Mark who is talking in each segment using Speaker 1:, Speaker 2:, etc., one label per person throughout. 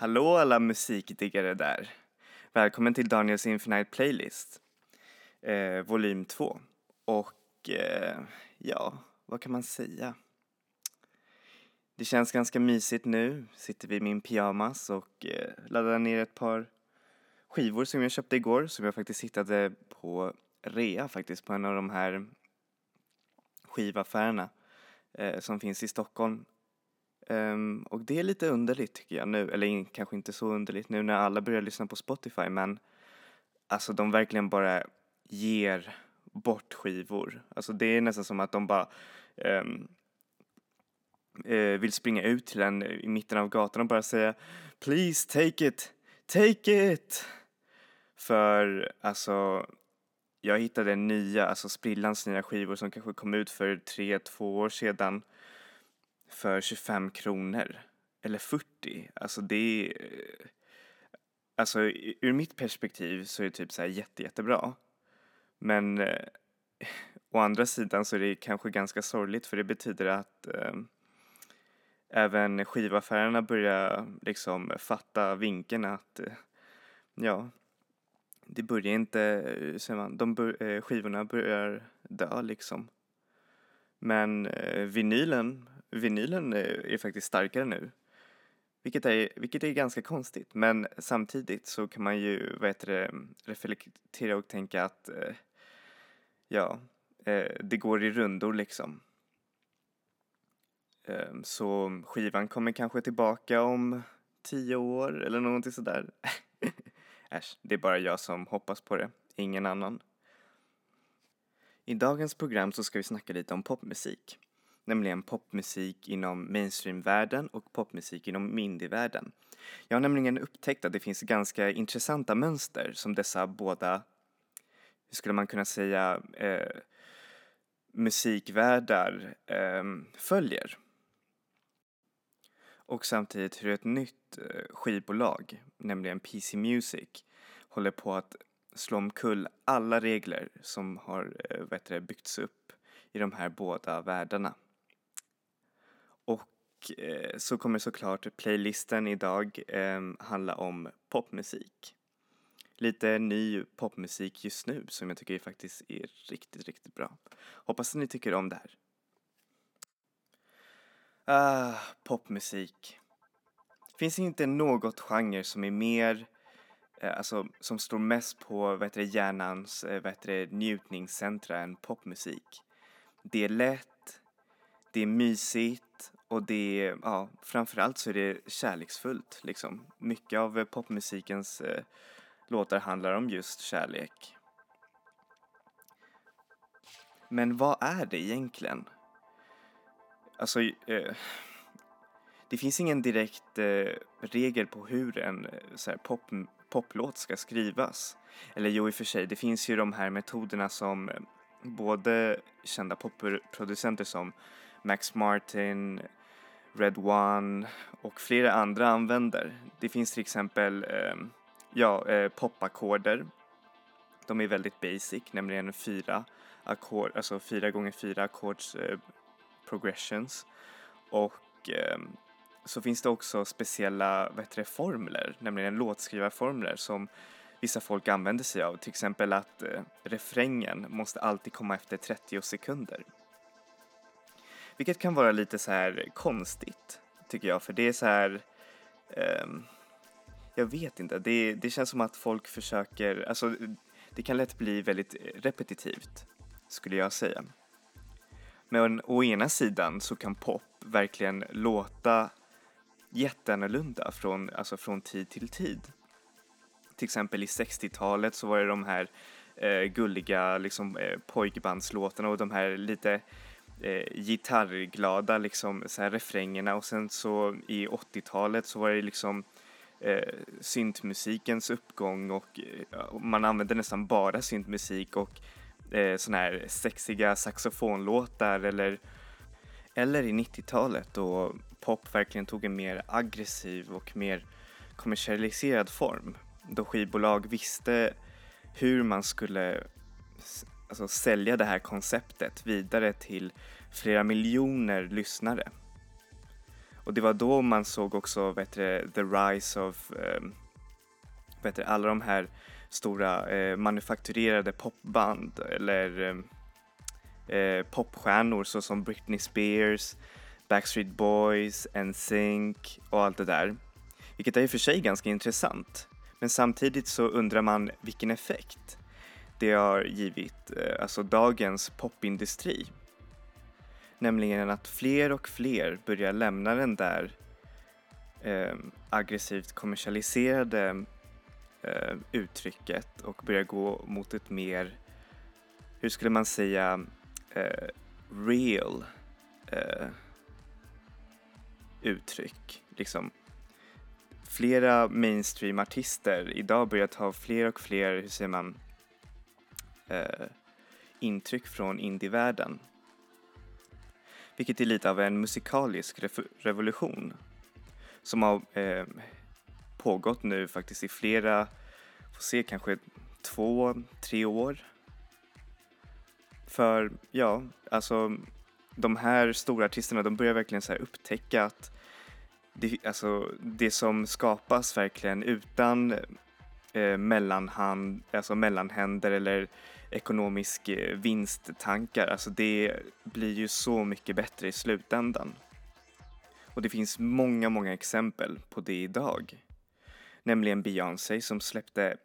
Speaker 1: Hallå alla musikdiggare där! Välkommen till Daniels Infinite Playlist, eh, volym 2. Och eh, ja, vad kan man säga? Det känns ganska mysigt nu, sitter vi i min pyjamas och eh, laddar ner ett par skivor som jag köpte igår som jag faktiskt hittade på rea faktiskt på en av de här skivaffärerna eh, som finns i Stockholm. Um, och det är lite underligt tycker jag nu, eller kanske inte så underligt nu när alla börjar lyssna på Spotify men alltså de verkligen bara ger bort skivor. Alltså det är nästan som att de bara um, uh, vill springa ut till en i mitten av gatan och bara säga Please take it, take it! För alltså jag hittade nya, alltså sprillans nya skivor som kanske kom ut för tre, två år sedan för 25 kronor. Eller 40. Alltså det är... Eh, alltså ur mitt perspektiv så är det typ så här jätte, jättebra. Men eh, å andra sidan så är det kanske ganska sorgligt för det betyder att eh, även skivaffärerna börjar liksom fatta vinkeln att eh, ja, det börjar inte, eh, säger man, de bör, eh, skivorna börjar dö liksom. Men eh, vinylen, vinylen eh, är faktiskt starkare nu. Vilket är, vilket är ganska konstigt, men samtidigt så kan man ju, vad heter det, reflektera och tänka att eh, ja, eh, det går i rundor liksom. Ehm, så skivan kommer kanske tillbaka om tio år eller någonting sådär. Äsch, det är bara jag som hoppas på det, ingen annan. I dagens program så ska vi snacka lite om popmusik. Nämligen popmusik inom mainstreamvärlden och popmusik inom indievärlden. Jag har nämligen upptäckt att det finns ganska intressanta mönster som dessa båda, hur skulle man kunna säga, eh, musikvärldar eh, följer. Och samtidigt hur ett nytt eh, skivbolag, nämligen PC Music, håller på att slå omkull alla regler som har eh, byggts upp i de här båda världarna. Och eh, så kommer såklart playlisten idag eh, handla om popmusik. Lite ny popmusik just nu som jag tycker faktiskt är riktigt, riktigt bra. Hoppas att ni tycker om det här. Ah, popmusik. Finns inte något genre som är mer, eh, alltså som står mest på vad heter det, hjärnans eh, vad heter det, njutningscentra än popmusik. Det är lätt, det är mysigt och det ja, framförallt så är det kärleksfullt liksom. Mycket av eh, popmusikens eh, låtar handlar om just kärlek. Men vad är det egentligen? Alltså, eh, det finns ingen direkt eh, regel på hur en eh, så här, pop, poplåt ska skrivas. Eller jo, i och för sig, det finns ju de här metoderna som eh, både kända popproducenter som Max Martin, Red One och flera andra använder. Det finns till exempel eh, ja, eh, popackorder. De är väldigt basic, nämligen fyra ackord, alltså fyra gånger fyra ackords eh, progressions. Och eh, så finns det också speciella bättre formler, nämligen låtskrivarformler som vissa folk använder sig av. Till exempel att eh, refrängen måste alltid komma efter 30 sekunder. Vilket kan vara lite så här konstigt, tycker jag, för det är så här Um, jag vet inte, det, det känns som att folk försöker, alltså det kan lätt bli väldigt repetitivt, skulle jag säga. Men å ena sidan så kan pop verkligen låta jätteannorlunda från, alltså från tid till tid. Till exempel i 60-talet så var det de här eh, gulliga liksom, eh, pojkbandslåtarna och de här lite eh, gitarrglada liksom, så här, refrängerna och sen så i 80-talet så var det liksom eh, syntmusikens uppgång och, eh, och man använde nästan bara syntmusik och eh, såna här sexiga saxofonlåtar eller, eller i 90-talet då pop verkligen tog en mer aggressiv och mer kommersialiserad form. Då skivbolag visste hur man skulle alltså, sälja det här konceptet vidare till flera miljoner lyssnare. Och det var då man såg också vet du, the rise of eh, vet du, alla de här stora eh, manufakturerade popband eller ehm, eh popstjärnor såsom Britney Spears, Backstreet Boys, NSYNC och allt det där. Vilket är i och för sig ganska intressant. Men samtidigt så undrar man vilken effekt det har givit eh, alltså dagens popindustri. Nämligen att fler och fler börjar lämna den där eh, aggressivt kommersialiserade eh, uttrycket och börjar gå mot ett mer, hur skulle man säga, eh, real eh, uttryck. Liksom. Flera mainstream-artister idag börjar ta fler och fler, hur säger man, eh, intryck från indievärlden. Vilket är lite av en musikalisk revolution som har eh, pågått nu faktiskt i flera, får se kanske två, tre år. För ja, alltså de här stora artisterna de börjar verkligen så upptäcka att det, alltså, det som skapas verkligen utan eh, mellanhand, alltså mellanhänder eller ekonomisk eh, vinsttankar, alltså det blir ju så mycket bättre i slutändan. Och det finns många, många exempel på det idag. Nämligen Beyoncé som släppte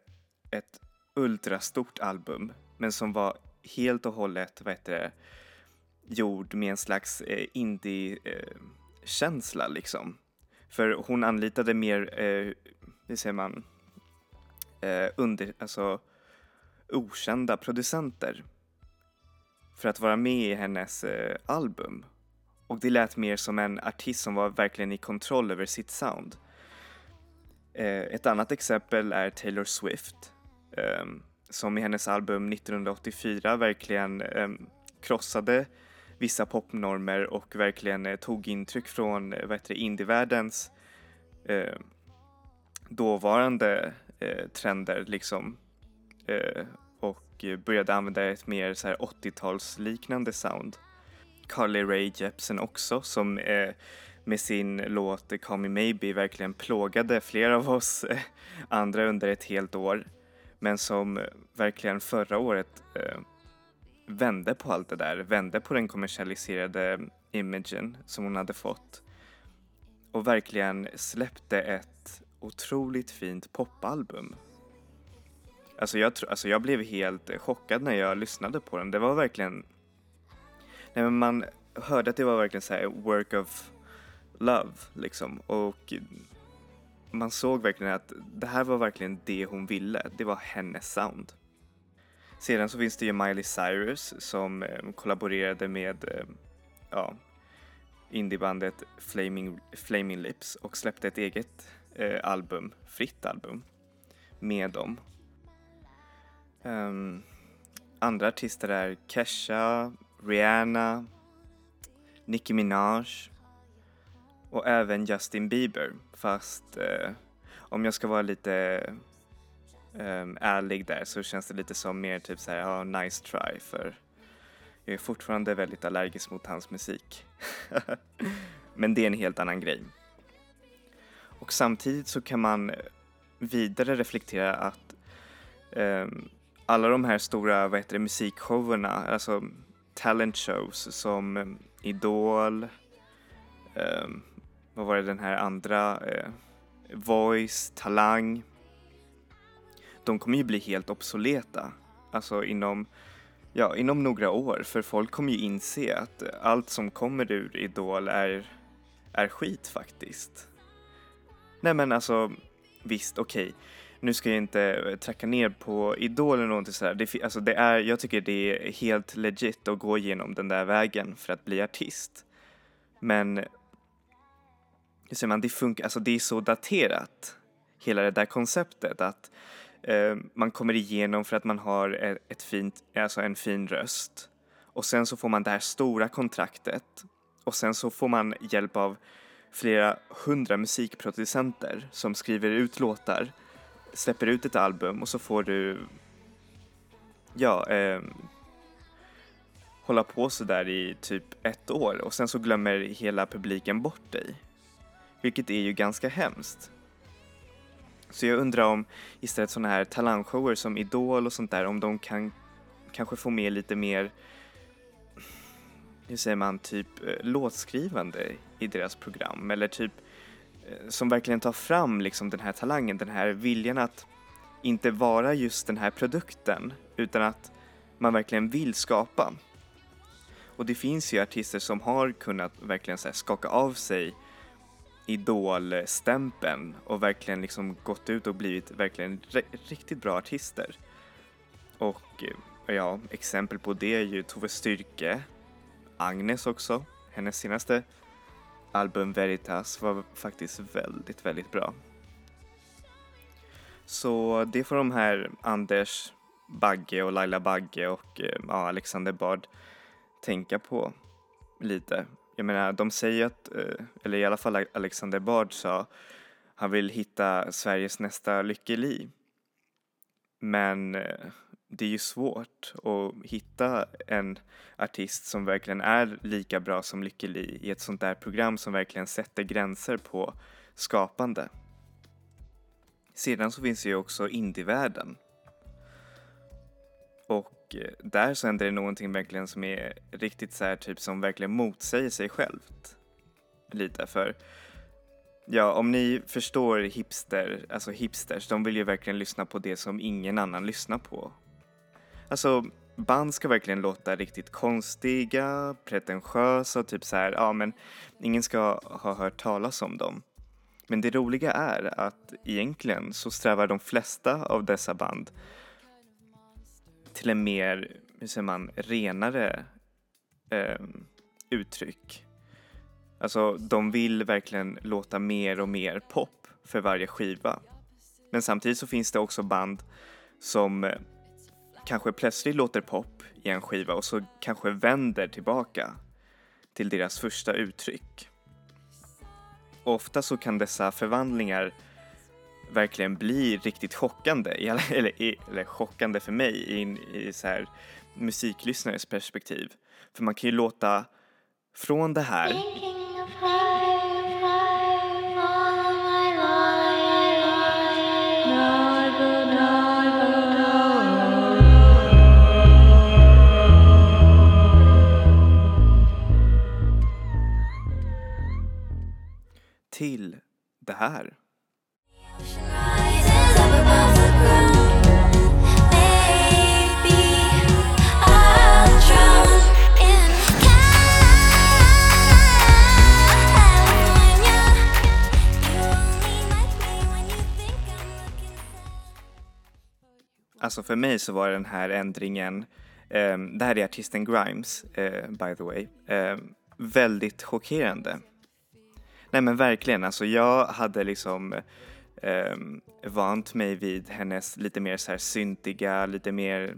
Speaker 1: ett ultrastort album men som var helt och hållet, vad heter det, gjord med en slags eh, indie-känsla eh, liksom. För hon anlitade mer, eh, hur säger man, eh, under, alltså okända producenter för att vara med i hennes eh, album. Och det lät mer som en artist som var verkligen i kontroll över sitt sound. Eh, ett annat exempel är Taylor Swift eh, som i hennes album 1984 verkligen ehm, krossade vissa popnormer och verkligen eh, tog intryck från eh, vad heter det, indievärldens eh, dåvarande eh, trender liksom eh, Eh, började använda ett mer så här 80-talsliknande sound. Carly Rae Jepsen också som eh, med sin låt Call Me Maybe verkligen plågade flera av oss eh, andra under ett helt år men som verkligen förra året eh, vände på allt det där, vände på den kommersialiserade imagen som hon hade fått och verkligen släppte ett otroligt fint popalbum. Alltså jag, alltså jag blev helt eh, chockad när jag lyssnade på den. Det var verkligen... Nej men man hörde att det var verkligen så work of love liksom och man såg verkligen att det här var verkligen det hon ville. Det var hennes sound. Sedan så finns det ju Miley Cyrus som eh, kollaborerade med eh, ja, indiebandet Flaming, Flaming Lips och släppte ett eget eh, album, fritt album, med dem. Um, andra artister är Kesha, Rihanna, Nicki Minaj och även Justin Bieber fast eh, om jag ska vara lite um, ärlig där så känns det lite som mer typ såhär, ja, nice try för jag är fortfarande väldigt allergisk mot hans musik. Men det är en helt annan grej. Och samtidigt så kan man vidare reflektera att um, alla de här stora vad heter det, musikshowerna, alltså talent shows som eh, Idol, eh, vad var det den här andra, eh, Voice, Talang, de kommer ju bli helt obsoleta. Alltså inom, ja, inom några år. För folk kommer ju inse att allt som kommer ur Idol är, är skit faktiskt. Nej men alltså, visst, okej. Okay. Nu ska jag inte eh, tracka ner på Idol eller någonting sådär. Det, alltså det är, jag tycker det är helt legit att gå igenom den där vägen för att bli artist. Men, hur säger man, det funkar, alltså det är så daterat. Hela det där konceptet att Eh, man kommer igenom för att man har e-, ett fint, alltså en fin röst. Och sen så får man det här stora kontraktet och sen så får man hjälp av flera hundra musikproducenter som skriver ut låtar, släpper ut ett album och så får du, ja, eh, hålla på sådär i typ ett år och sen så glömmer hela publiken bort dig. vilket är ju ganska hemskt. Så jag undrar om istället sådana här talangshower som Idol och sånt där, om de kan kanske få med lite mer, hur säger man, typ eh, låtskrivande i deras program eller typ Eh, som verkligen tar fram liksom den här talangen, den här viljan att inte vara just den här produkten utan att man verkligen vill skapa. Och det finns ju artister som har kunnat verkligen så skaka av sig idolstämpeln och verkligen liksom gått ut och blivit verkligen riktigt bra artister. Och eh, ja, exempel på det är ju Tove Styrke, Agnes också. Hennes senaste album Veritas var faktiskt väldigt, väldigt bra. Så det får de här Anders Bagge och Laila Bagge och eh, ja, Alexander Bard tänka på lite. Jag menar, de säger att, eh, eller i alla fall Alexander Bard sa, han vill hitta Sveriges nästa Lykke Li. Men eh, det är ju svårt att hitta en artist som verkligen är lika bra som Lykke Li i ett sånt där program som verkligen sätter gränser på skapande. Sedan så finns det ju också indievärlden. Och eh, där så händer det någonting verkligen som är riktigt så här, typ som verkligen motsäger sig självt. Lite för Ja, om ni förstår hipster, alltså hipsters, de vill ju verkligen lyssna på det som ingen annan lyssnar på. Alltså, band ska verkligen låta riktigt konstiga, pretentiösa, typ så här, ja men ingen ska ha hört talas om dem. Men det roliga är att egentligen så strävar de flesta av dessa band till en mer, hur säger man, renare eh, uttryck. Alltså, de vill verkligen låta mer och mer pop för varje skiva. Men samtidigt så finns det också band som eh, kanske plötsligt låter pop i en skiva och så kanske vänder tillbaka till deras första uttryck. ofta så kan dessa förvandlingar verkligen bli riktigt chockande, eller, eller chockande för mig i, i så här musiklyssnares perspektiv. För man kan ju låta från det här det här. Alltså för mig så var den här ändringen, um, det här är artisten Grimes uh, by the way, um, väldigt chockerande. Nej men verkligen, alltså jag hade liksom eh, vant mig vid hennes lite mer så här syntiga, lite mer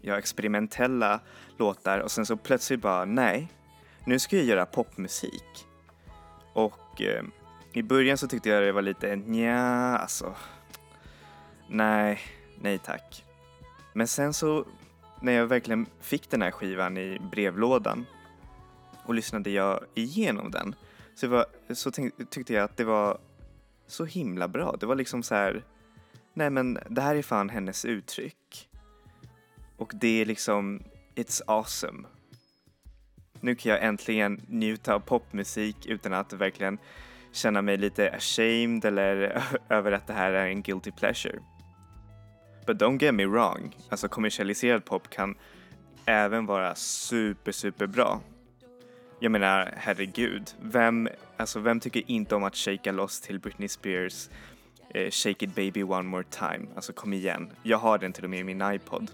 Speaker 1: ja, experimentella låtar och sen så plötsligt bara nej, nu ska jag göra popmusik. Och eh, i början så tyckte jag det var lite nja, alltså nej, nej tack. Men sen så när jag verkligen fick den här skivan i brevlådan och lyssnade jag igenom den så, var, så tänk, tyckte jag att det var så himla bra. Det var liksom så här, nej men det här är fan hennes uttryck. Och det är liksom, it's awesome. Nu kan jag äntligen njuta av popmusik utan att verkligen känna mig lite ashamed eller över att det här är en guilty pleasure. But don't get me wrong, alltså kommersialiserad pop kan även vara super, super bra. Jag menar, herregud, vem, alltså vem tycker inte om att shaka loss till Britney Spears eh, Shake it baby one more time? Alltså kom igen, jag har den till och med i min iPod.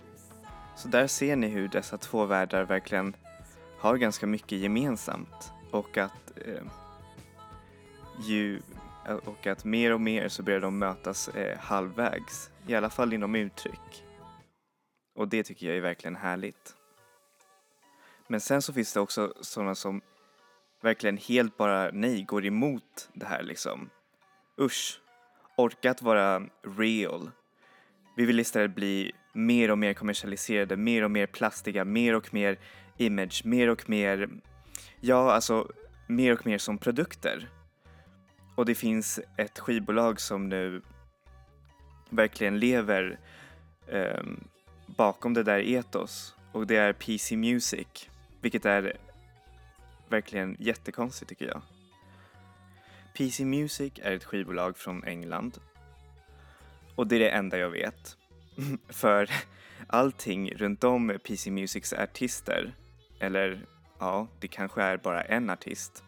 Speaker 1: Så där ser ni hur dessa två världar verkligen har ganska mycket gemensamt och att eh, ju, och att mer och mer så börjar de mötas eh, halvvägs i alla fall inom uttryck. Och det tycker jag är verkligen härligt. Men sen så finns det också sådana som verkligen helt bara, nej, går emot det här liksom. Usch, orka att vara real. Vi vill istället bli mer och mer kommersialiserade, mer och mer plastiga, mer och mer image, mer och mer, ja alltså mer och mer som produkter. Och det finns ett skivbolag som nu verkligen lever eh, bakom det där etos och det är PC Music, vilket är verkligen jättekonstigt tycker jag. PC Music är ett skivbolag från England och det är det enda jag vet. För allting runt om PC Musics artister, eller ja, det kanske är bara en artist,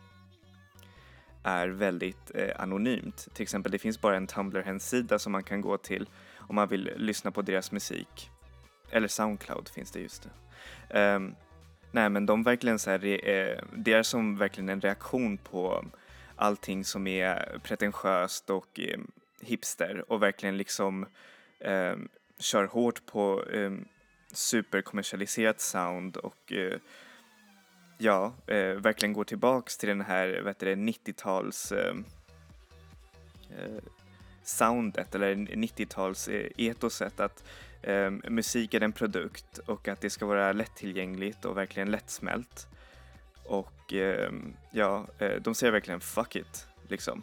Speaker 1: är väldigt eh, anonymt. Till exempel det finns bara en Tumblr-hemsida som man kan gå till om man vill lyssna på deras musik. Eller Soundcloud finns det just det. Um, nej men de verkligen så här, eh, det är som verkligen en reaktion på allting som är pretentiöst och eh, hipster och verkligen liksom eh, kör hårt på eh, superkommersialiserat sound och eh, ja, eh, verkligen går tillbaks till den här 90-tals eh, eh, soundet eller 90-tals etoset att eh, musik är en produkt och att det ska vara lättillgängligt och verkligen lättsmält. Och ehm, eh, ja, de säger verkligen fuck it liksom.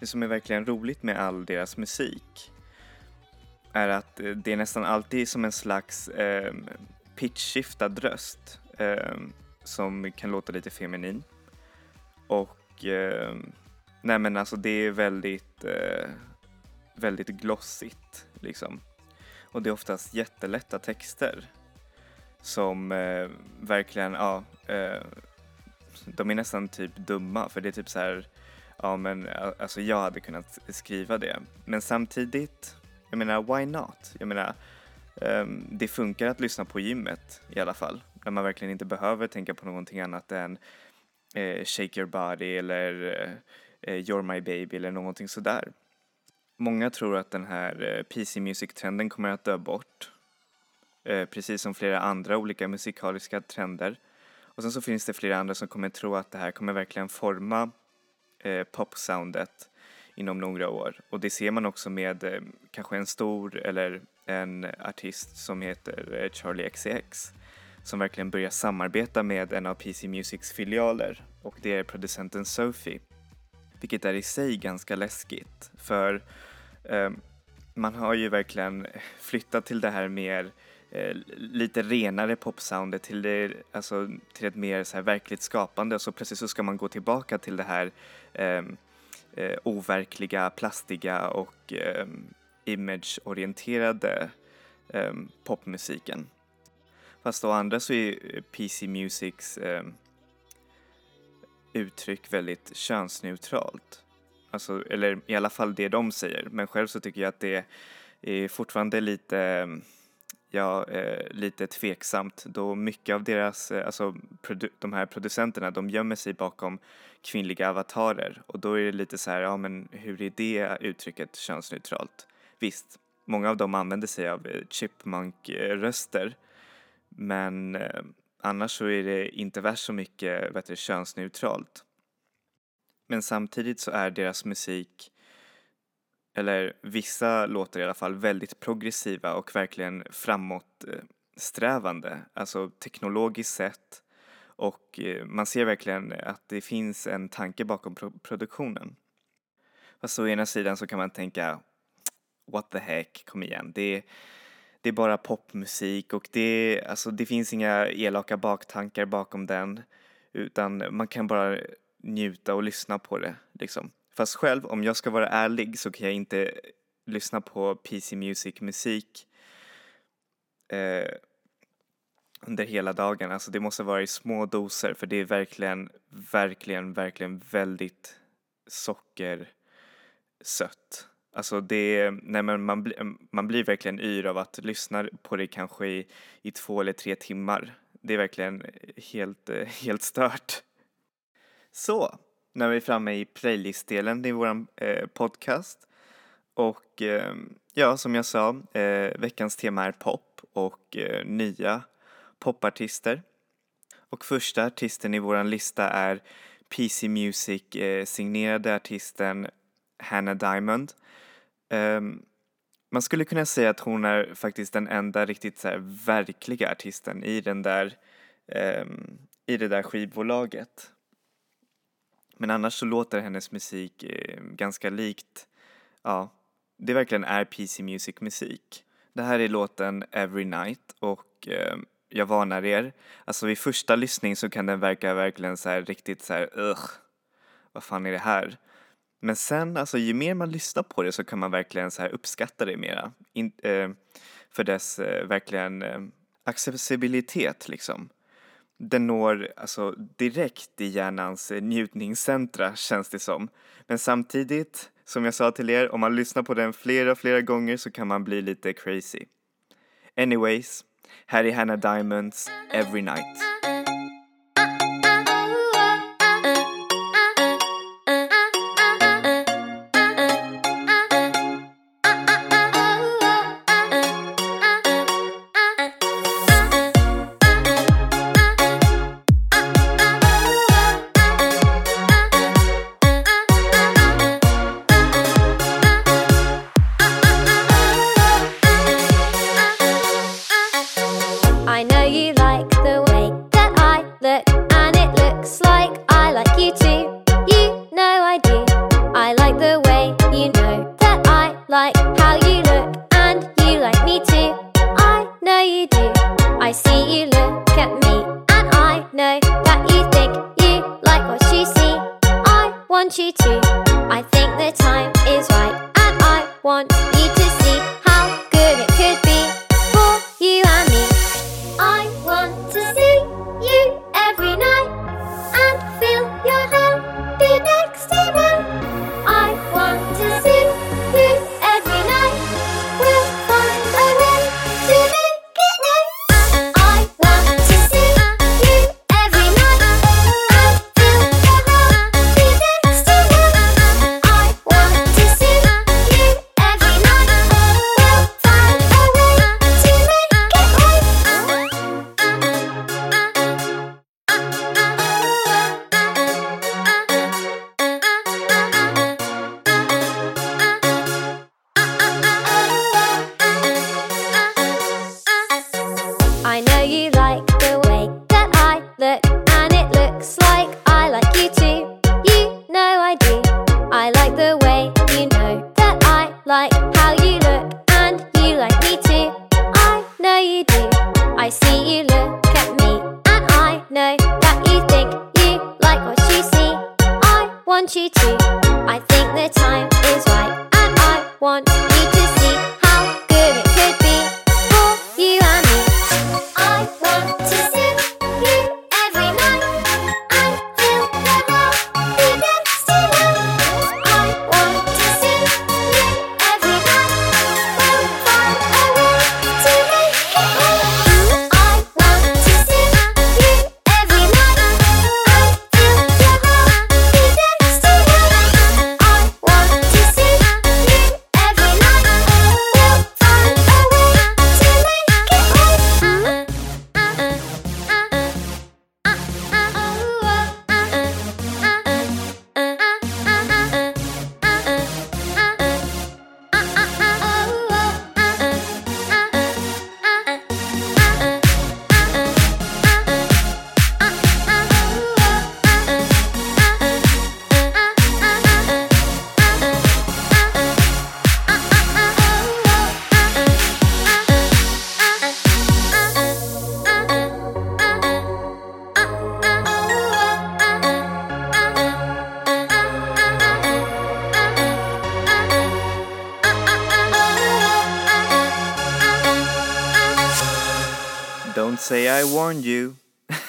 Speaker 1: Det som är verkligen roligt med all deras musik är att eh, det är nästan alltid som en slags eh, pitchskiftad röst. Eh, som kan låta lite feminin. Och eh, nej men alltså det är väldigt, eh, väldigt glossigt liksom. Och det är oftast jättelätta texter som eh, verkligen, ja, eh, de är nästan typ dumma för det är typ så här, ja men alltså jag hade kunnat skriva det. Men samtidigt, jag menar why not? Jag menar, eh, det funkar att lyssna på gymmet i alla fall när man verkligen inte behöver tänka på någonting annat än eh, Shake your body eller eh, eh You're my baby eller någonting sådär. Många tror att den här eh, PC Music-trenden kommer att dö bort. Eh, precis som flera andra olika musikaliska trender. Och sen så finns det flera andra som kommer tro att det här kommer verkligen forma eh, popsoundet inom några år. Och det ser man också med kanske en stor eller en artist som heter Charlie XCX som verkligen börjar samarbeta med en av PC Musics filialer och det är producenten Sophie. Vilket är i sig ganska läskigt för Ehm, man har ju verkligen flyttat till det här mer eh, lite renare popsoundet till, det, alltså, till ett mer så här verkligt skapande och så plötsligt så ska man gå tillbaka till det här eh, eh overkliga, plastiga och eh, imageorienterade eh, popmusiken. Fast å andra så är PC Musics eh, uttryck väldigt könsneutralt. Alltså, eller i alla fall det de säger. Men själv så tycker jag att det är fortfarande lite, ja, eh, lite tveksamt då mycket av deras, eh, alltså de här producenterna, de gömmer sig bakom kvinnliga avatarer och då är det lite så här, ja men hur är det uttrycket könsneutralt? Visst, många av dem använder sig av eh, chipmunk-röster men annars så är det inte värst så mycket vet du, könsneutralt. Men samtidigt så är deras musik, eller vissa låtar i alla fall, väldigt progressiva och verkligen framåtsträvande. Alltså teknologiskt sett och eh, man ser verkligen att det finns en tanke bakom pro produktionen. Fast å ena sidan så kan man tänka what the heck, kom igen. Det är, det är bara popmusik och det, alltså, det finns inga elaka baktankar bakom den utan man kan bara njuta och lyssna på det liksom. Fast själv, om jag ska vara ärlig så kan jag inte lyssna på PC Music musik eh, under hela dagen. Alltså det måste vara i små doser för det är verkligen, verkligen, verkligen väldigt sockersött. Alltså det, nej men man, bli, man blir verkligen yr av att lyssna på det kanske i, i två eller tre timmar. Det är verkligen helt, helt stört. Så, nu är vi framme i playlistdelen i vår eh, podcast. Och eh, ja, som jag sa, eh, veckans tema är pop och eh, nya popartister. Och första artisten i vår lista är PC Music eh, signerade artisten Hannah Diamond Um, man skulle kunna säga att hon är faktiskt den enda riktigt så här verkliga artisten i den där um, i det där skivbolaget.
Speaker 2: Men annars så låter hennes musik eh, ganska likt, ja, det verkligen är PC Music musik. Det här är låten Every Night och eh, jag varnar er, alltså vid första lyssning så kan den verka verkligen så här riktigt så här ugh, vad fan är det här? Men sen, alltså ju mer man lyssnar på det så kan man verkligen så här uppskatta det mera. In, eh, för dess eh, verkligen eh, accessibilitet liksom. Den når alltså direkt i hjärnans eh, njutningscentra känns det som. Men samtidigt, som jag sa till er, om man lyssnar på den flera, flera gånger så kan man bli lite crazy. Anyways, här är Hannah Diamonds Every Night.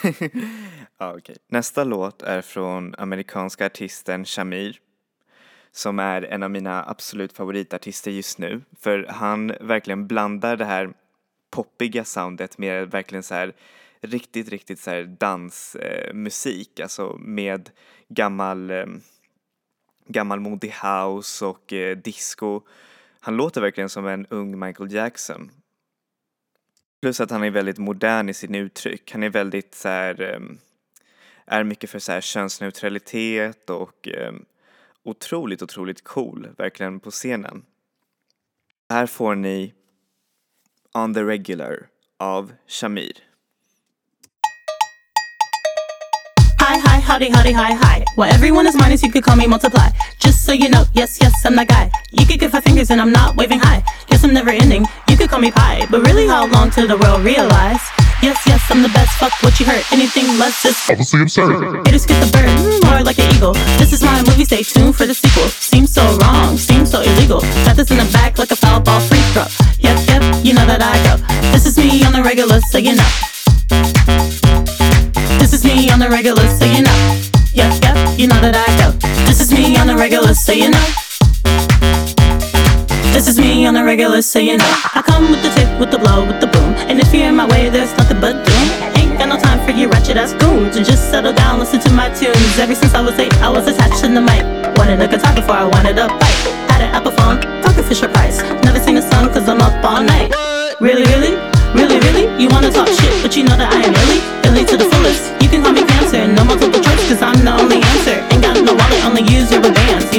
Speaker 2: ja, okay. Nästa låt är från amerikanska artisten Shamir som är en av mina absolut favoritartister just nu för han verkligen blandar det här poppiga soundet med verkligen så här riktigt, riktigt så här dansmusik, eh, alltså med gammal, eh, gammalmodig house och eh, disco. Han låter verkligen som en ung Michael Jackson Plus att han är väldigt modern i sin uttryck. Han är väldigt så här, ehm, är mycket för så här könsneutralitet och ehm, otroligt, otroligt cool, verkligen på scenen. Här får ni On the Regular av Shamir.
Speaker 3: Hi, hi, howdy, howdy, hi, hi. While everyone is minus, you could call me multiply. Just so you know, yes, yes, I'm that guy. You could give five fingers and I'm not waving high. Guess I'm never ending, you could call me pie. But really, how long till the world realize? Yes, yes, I'm the best, fuck what you heard. Anything less is
Speaker 4: obviously absurd.
Speaker 3: Haters get the bird, mm, more like an eagle. This is my movie, stay tuned for the sequel. Seems so wrong, seems so illegal. Got this in the back like a foul ball free throw. Yep, yep, you know that I go. This is me on the regular, so you know. The regular, so you know. Yep, yep, you know that I go. This is me on the regular, so you know. This is me on the regular, so you know. I come with the tip, with the blow, with the boom. And if you're in my way, there's nothing but doom. Ain't got no time for you ratchet ass goons. And just settle down, listen to my tunes. Ever since I was eight, I was attached to the mic. Wanted a guitar before I wanted a bite. Had an Apple phone, talking Fisher Price. Never sing a song cause I'm up all night. Really, really? Really, really? You wanna talk shit, but you know that I am really,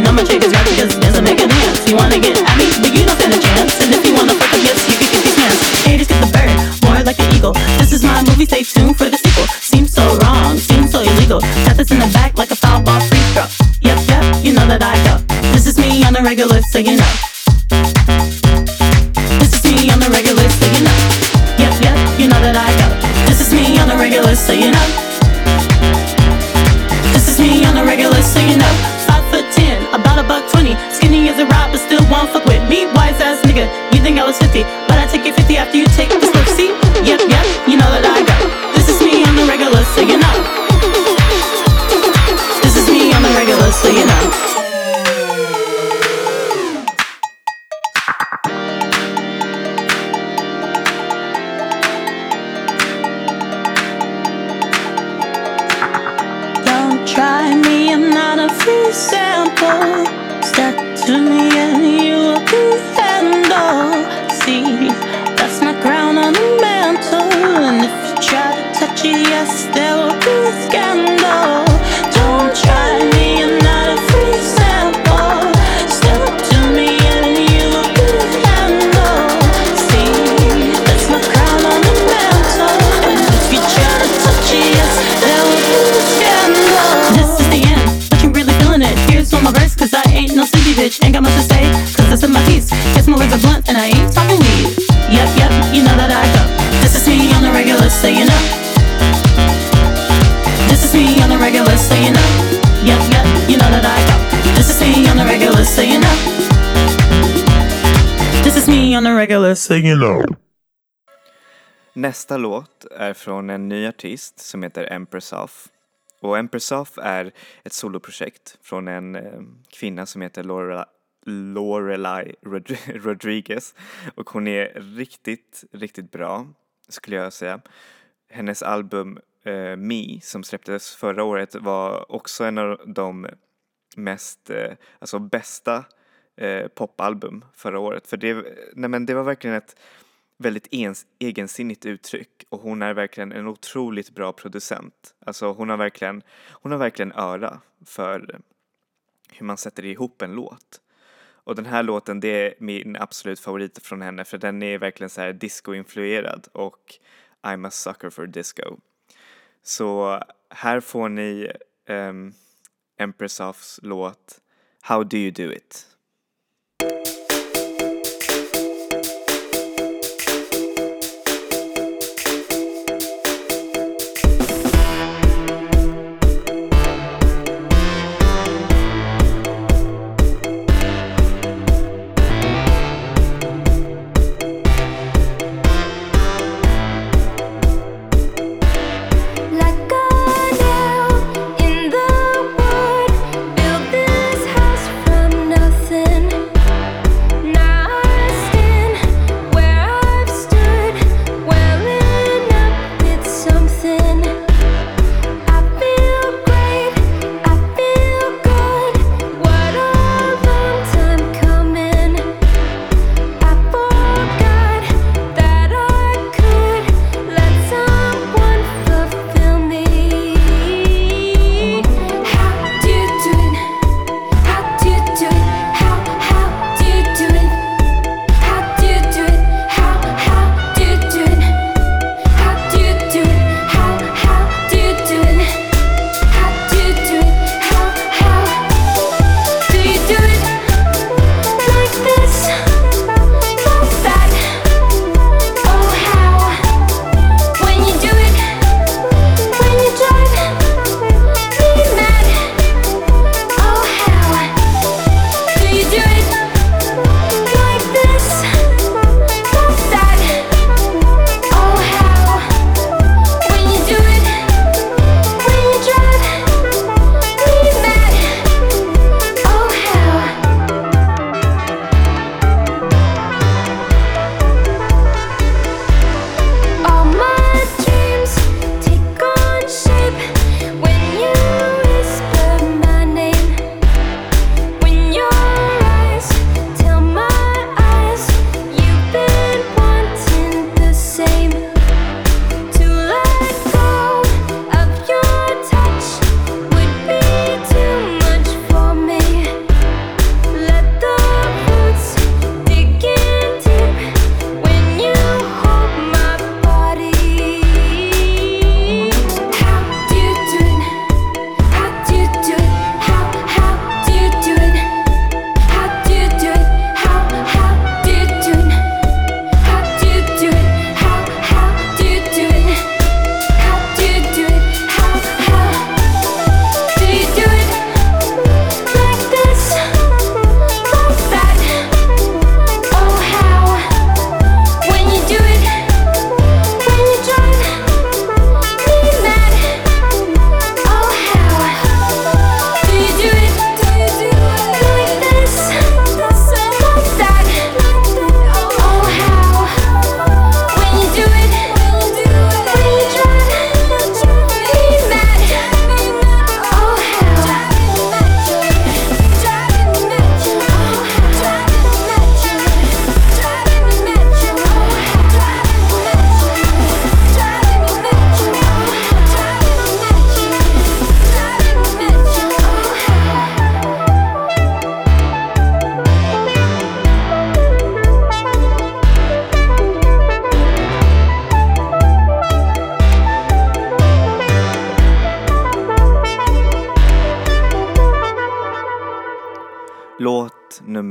Speaker 3: know my chick is cause dance and make a dance. You wanna get at me, but you don't stand a chance. And if you wanna fuck up, yes, you can get these hands. Get the bird, more like an eagle. This is my movie, stay tuned for the sequel. Seems so wrong, seems so illegal. Got this in the back like a foul ball free throw. Yep, yep, you know that I go. This is me on the regular,
Speaker 1: Nästa låt är från en ny artist som heter Empress Off. Och Empress Off är ett soloprojekt från en eh, kvinna som heter Laura, Lorelai Rod- Rodriguez. Och hon är riktigt, riktigt bra skulle jag säga. Hennes album eh, Me som släpptes förra året var också en av de mest, eh, alltså bästa eh, popalbum förra året. För det, nej men det var verkligen ett väldigt ens, egensinnigt uttryck och hon är verkligen en otroligt bra producent. Alltså hon har verkligen, hon har verkligen öra för hur man sätter ihop en låt. Och den här låten det är min absolut favorit från henne för den är verkligen så här disco-influerad och I'm a sucker for disco. Så här får ni um, Empress Offs låt How do you do it?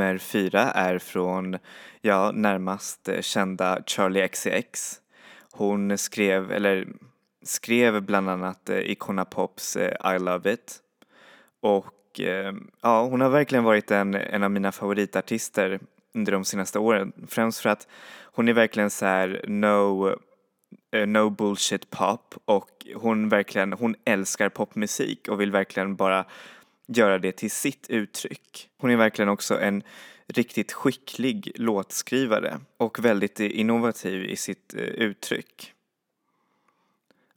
Speaker 1: Nummer fyra är från, ja, närmast kända Charlie XCX. Hon skrev, eller skrev bland annat eh, Icona Pops eh, I Love It. Och eh, ja, hon har verkligen varit en, en av mina favoritartister under de senaste åren. Främst för att hon är verkligen så här no, no bullshit pop och hon verkligen, hon älskar popmusik och vill verkligen bara göra det till sitt uttryck. Hon är verkligen också en riktigt skicklig låtskrivare och väldigt innovativ i sitt eh, uttryck.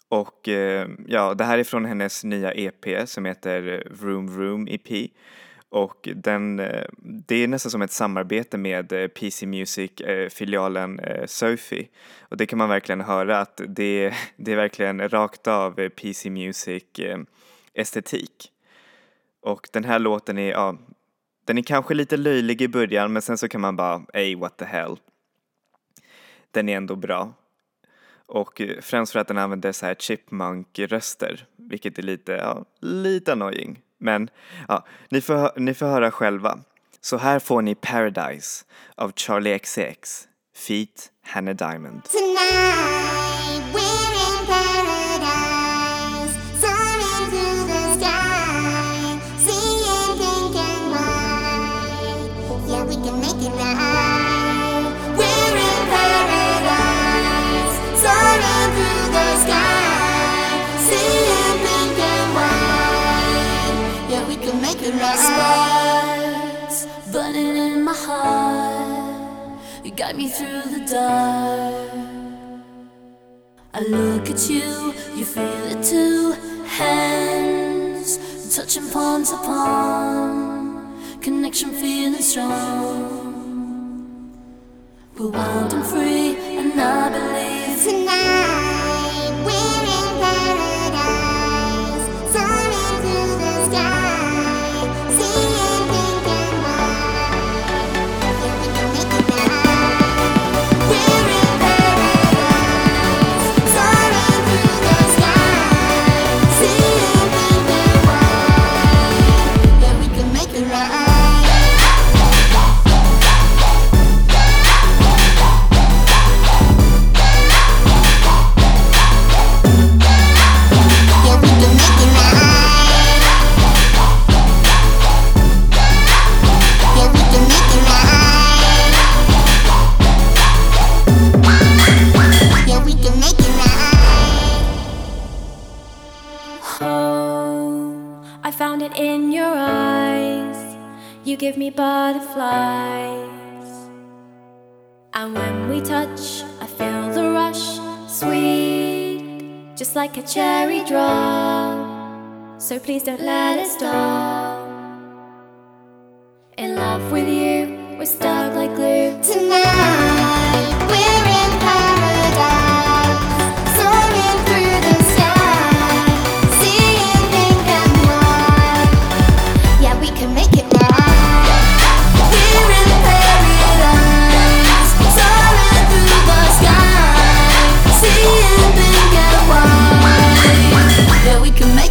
Speaker 1: Och eh, ja, det här är från hennes nya EP som heter Vroom Vroom EP. Och den, eh, det är nästan som ett samarbete med PC Music-filialen Sophie. Och det kan man verkligen höra att det, det är verkligen rakt av PC Music-estetik. Och den här låten är, ja, den är kanske lite löjlig i början men sen så kan man bara, ey what the hell. Den är ändå bra. Och eh, främst för att den använder så här chipmunk-röster, vilket är lite, ja, lite annoying. Men ja, ni får, ni får höra själva. Så här får ni Paradise av Charlie XCX, Feet Hannah Diamond.
Speaker 4: Tonight
Speaker 5: guide me through the dark. I look at you, you feel it too. Hands touching palm to palm. Connection feeling strong. We're wild and free, and I believe.
Speaker 4: Tonight
Speaker 6: like a cherry drop. So please don't let it stop. In love with you, we're stuck like glue.
Speaker 4: Tonight we're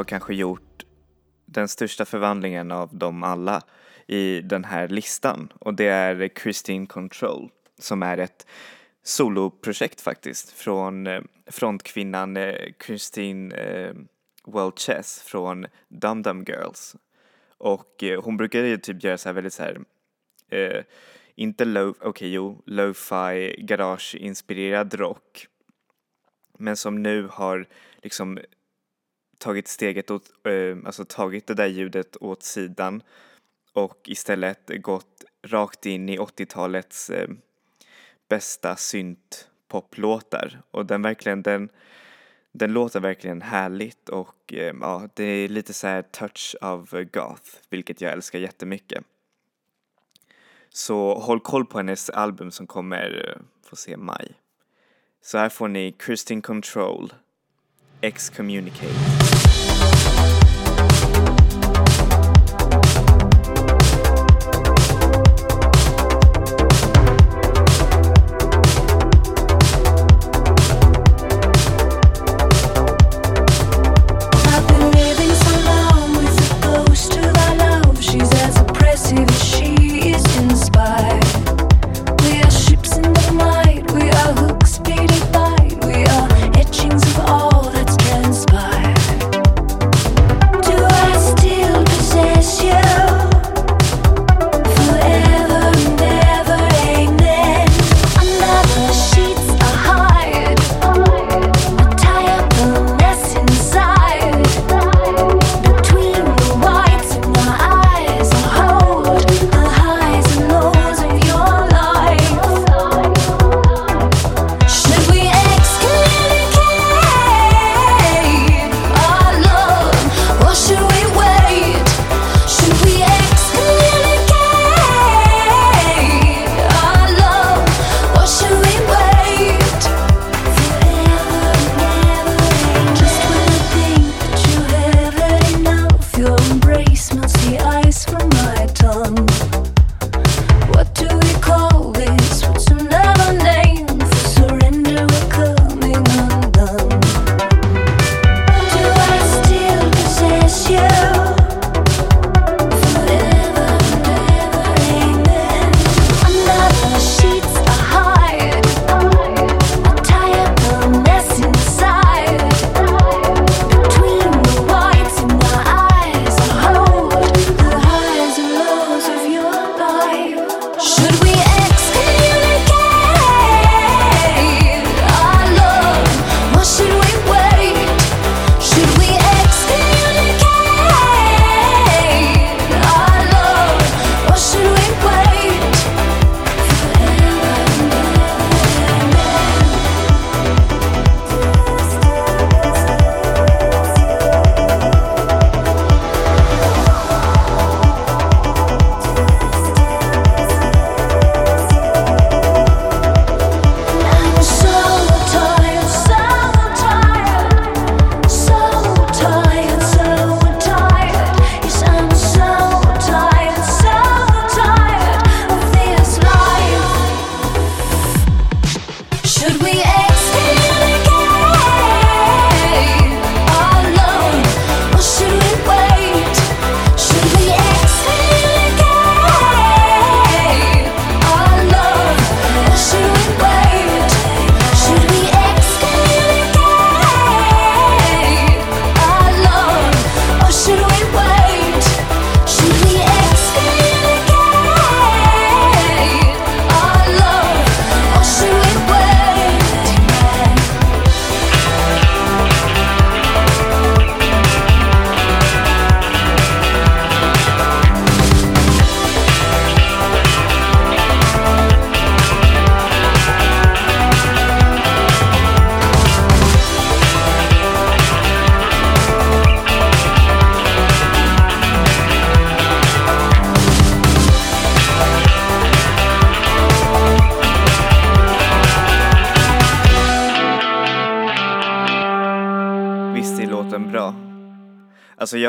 Speaker 1: har kanske gjort den största förvandlingen av dem alla i den här listan. Och det är Christine Control som är ett soloprojekt faktiskt från eh, frontkvinnan eh, Christine eh, från Dum Dum Girls. Och eh, hon brukar ju typ göra så här väldigt så här eh, inte low, okej jo, lo-fi garage-inspirerad rock. Men som nu har liksom tagit steget åt, eh, alltså tagit det där ljudet åt sidan och istället gått rakt in i 80-talets eh, bästa syntpoplåtar och den verkligen den,
Speaker 5: Den låter verkligen härligt och eh, ja, det är lite så här touch av goth, vilket jag älskar jättemycket. Så håll koll på hennes album som kommer, eh, får se maj. Så här får ni Christine Control, Excommunicate.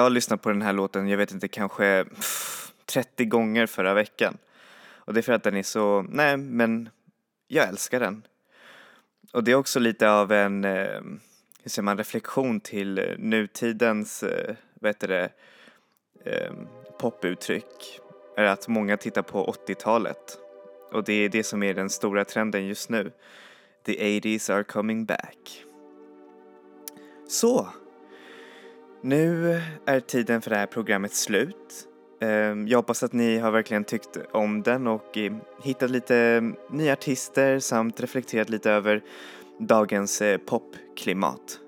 Speaker 5: Jag har lyssnat på den här låten, jag vet inte, kanske pff, 30 gånger förra veckan. Och det är för att den är så, nej men jag älskar den. Och det är också lite av en, eh, hur säger man, reflektion till nutidens, eh, vad heter det, eh, poputtryck. Är att många tittar på 80-talet. Och det är det som är den stora trenden just nu. The 80s are coming back. Så, nu är tiden för det här programmet slut. Ehm, jag hoppas att ni har verkligen tyckt om den och eh, hittat lite mm, nya artister samt reflekterat lite över dagens eh, popklimat.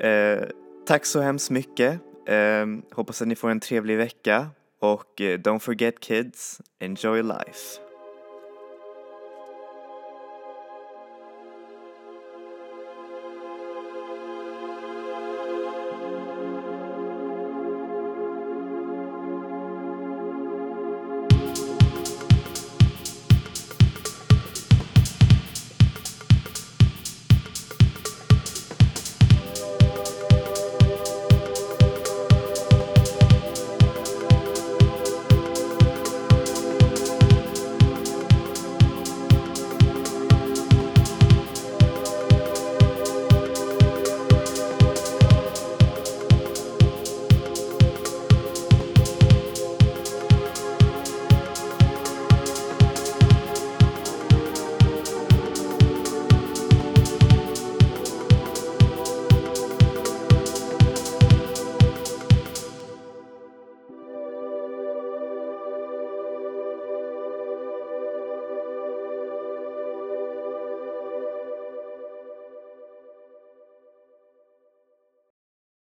Speaker 5: Ehm, tack så hemskt mycket. Ehm, hoppas att ni får en trevlig vecka och eh, don't forget kids, enjoy life.